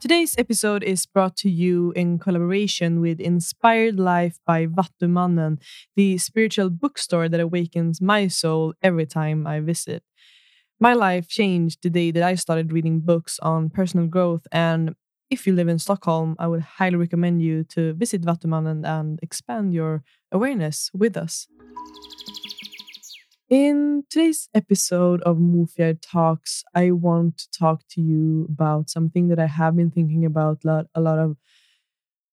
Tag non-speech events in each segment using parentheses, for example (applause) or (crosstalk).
Today's episode is brought to you in collaboration with Inspired Life by Vattumannen, the spiritual bookstore that awakens my soul every time I visit. My life changed the day that I started reading books on personal growth, and if you live in Stockholm, I would highly recommend you to visit Vattumannen and expand your awareness with us. In today's episode of Mofjärd Talks, I want to talk to you about something that I have been thinking about lot, a lot of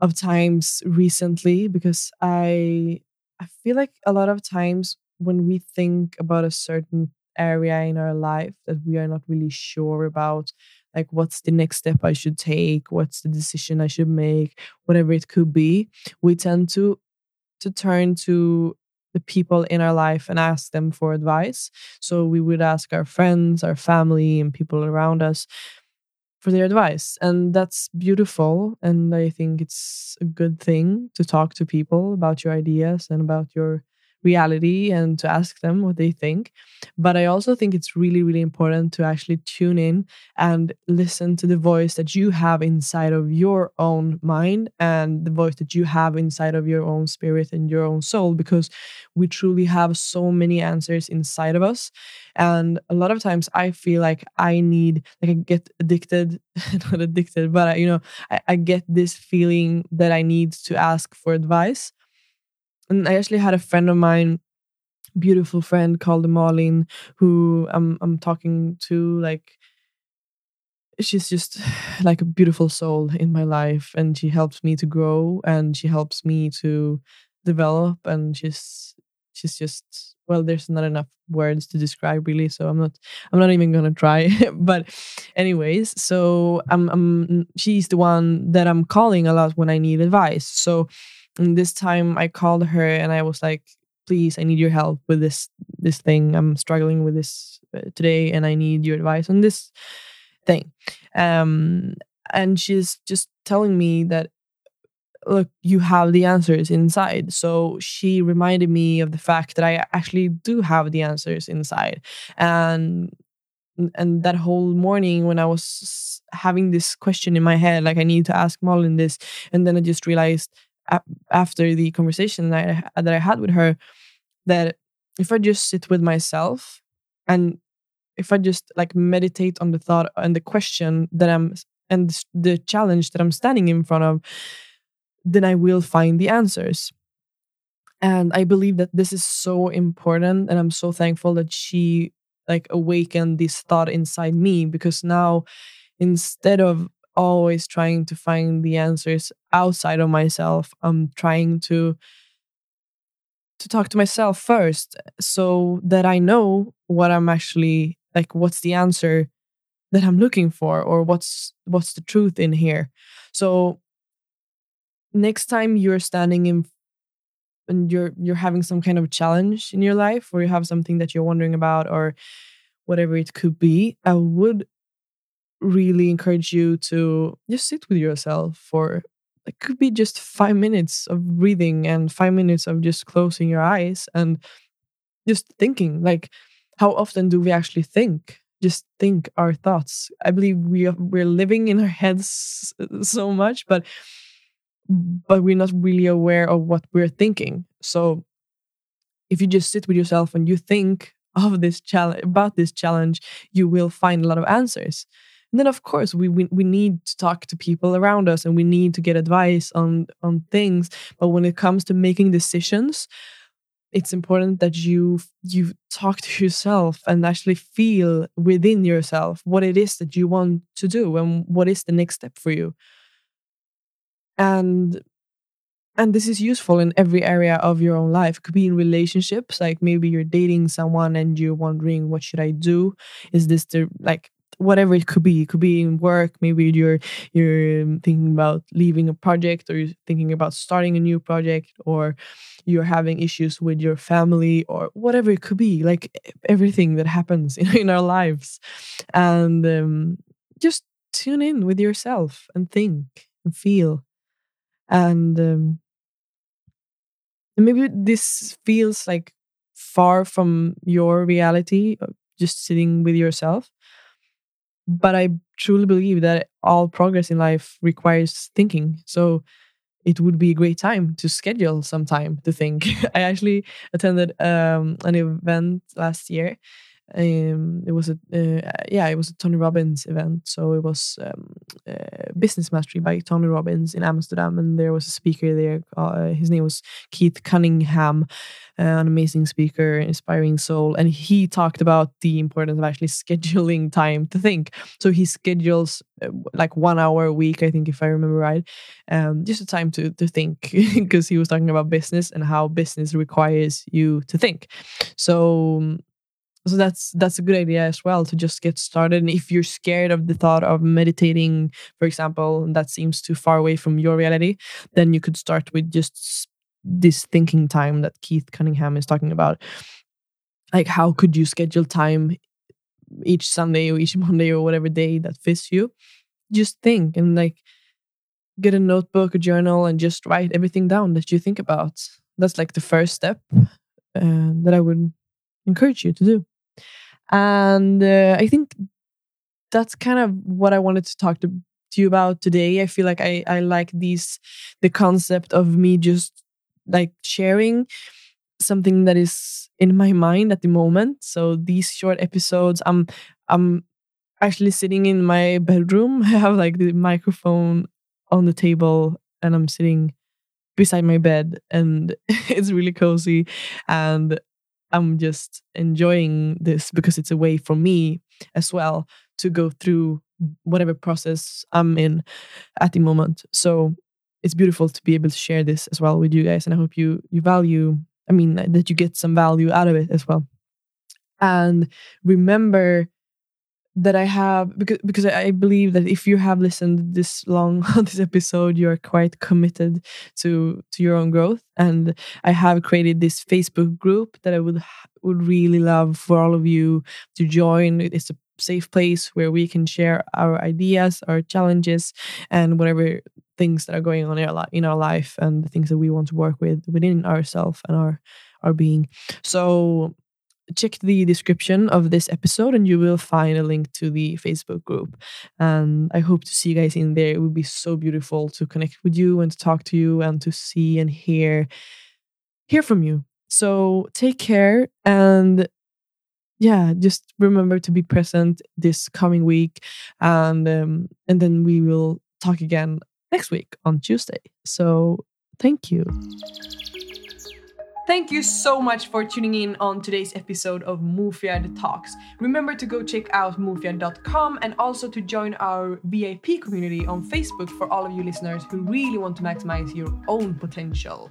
of times recently because I I feel like a lot of times when we think about a certain area in our life that we are not really sure about like what's the next step I should take, what's the decision I should make, whatever it could be, we tend to to turn to the people in our life and ask them for advice. So we would ask our friends, our family, and people around us for their advice. And that's beautiful. And I think it's a good thing to talk to people about your ideas and about your reality and to ask them what they think. But I also think it's really, really important to actually tune in and listen to the voice that you have inside of your own mind and the voice that you have inside of your own spirit and your own soul, because we truly have so many answers inside of us. And a lot of times I feel like I need, like, I get addicted, (laughs) not addicted, but, I, you know, I, I get this feeling that I need to ask for advice and I actually had a friend of mine, beautiful friend called Malin, who I'm I'm talking to like she's just (sighs) like a beautiful soul in my life and she helps me to grow and she helps me to develop and she's she's just well there's not enough words to describe really so i'm not i'm not even gonna try. (laughs) But anyways so i'm i'm she's the one that i'm calling a lot when i need advice. So and this time I called her and I was like, please, I need your help with this this thing. I'm struggling with this uh, today and I need your advice on this thing. Um, and she's just telling me that look, you have the answers inside. So she reminded me of the fact that I actually do have the answers inside. And and that whole morning when I was having this question in my head, like I need to ask Malin this, and then I just realized after the conversation that I, that I had with her that if I just sit with myself and if I just like meditate on the thought and the question that I'm and the challenge that I'm standing in front of, then I will find the answers. And I believe that this is so important. And I'm so thankful that she like awakened this thought inside me because now instead of always trying to find the answers outside of myself. I'm trying to to talk to myself first so that I know what I'm actually like what's the answer that I'm looking for or what's what's the truth in here. So next time you're standing in and you're you're having some kind of challenge in your life or you have something that you're wondering about or whatever it could be, I would really encourage you to just sit with yourself for it could be just five minutes of breathing and five minutes of just closing your eyes and just thinking like how often do we actually think? Just think our thoughts. I believe we are, we're living in our heads (laughs) so much but but we're not really aware of what we're thinking. So if you just sit with yourself and you think (laughs) of this challenge about this challenge you will find a lot of answers and then of course we, we we need to talk to people around us and we need to get advice on on things. But when it comes to making decisions, it's important that you you talk to yourself and actually feel within yourself what it is that you want to do and what is the next step for you. And and this is useful in every area of your own life it could be in relationships like maybe you're dating someone and you're wondering what should i do is this the like whatever it could be. It could be in work. Maybe you're you're um, thinking about leaving a project, or you're thinking about starting a new project, or you're having issues with your family, or whatever it could be. Like everything that happens (laughs) in, in our lives, and um, just tune in with yourself and think and feel, and um, maybe this feels like far from your reality just sitting with yourself. But I truly believe that all progress in life requires thinking. So it would be a great time to schedule some time to think. (laughs) I actually attended um, an event last year um, it was a uh, yeah it was a Tony Robbins event. So it was um, uh, business mastery by Tony Robbins in Amsterdam and there was a speaker there uh, his name was Keith Cunningham uh, an amazing speaker inspiring soul. And he talked about the importance of actually (laughs) scheduling time to think. So he schedules uh, like one hour a week I think if I remember right um, just a time to to think (laughs) because he was talking about business and how business requires you to think. So so that's that's a good idea as well to just get started. And if you're scared of the thought of meditating for example that seems too far away from your reality then you could start with just this thinking time that keith cunningham is talking about. Like how could you schedule time each sunday or each (laughs) monday or whatever day that fits you? Just think and like get a notebook a journal and just write everything down that you think about. That's like the first step uh, that i would encourage you to do and uh, I think that's kind of what I wanted to talk to, to you about today. I feel like I, I like these, the concept of me just like sharing something that is in my mind at the moment. So these short episodes, I'm, I'm actually sitting in my bedroom. (laughs) I have like the microphone on the table and I'm sitting beside my bed and (laughs) it's really cozy and I'm just enjoying this because it's a way for me as well to go through whatever process I'm in at the moment. So it's beautiful to be able to share this as well with you guys, and I hope you you value. I mean that you get some value out of it as well. And remember that I have because because I believe that if you have listened this long on (laughs) this episode, you are quite committed to to your own growth. And I have created this Facebook group that I would would really love for all of you to join. It's a safe place where we can share our ideas, our challenges, and whatever things that are going on in our, in our life and the things that we want to work with within ourselves and our our being. So check the description of this episode and you will find a link to the Facebook group. And I hope to see you guys in there. It would be so beautiful to connect with you and to talk to you and to see and hear hear from you. So take care and yeah, just remember to be present this coming week and um, and then we will talk again next week on Tuesday. So thank you. Thank you so much for tuning in on today's episode of Mofjärd Talks. Remember to go check out mofjard.com and also to join our VIP community on Facebook for all of you listeners who really want to maximize your own potential.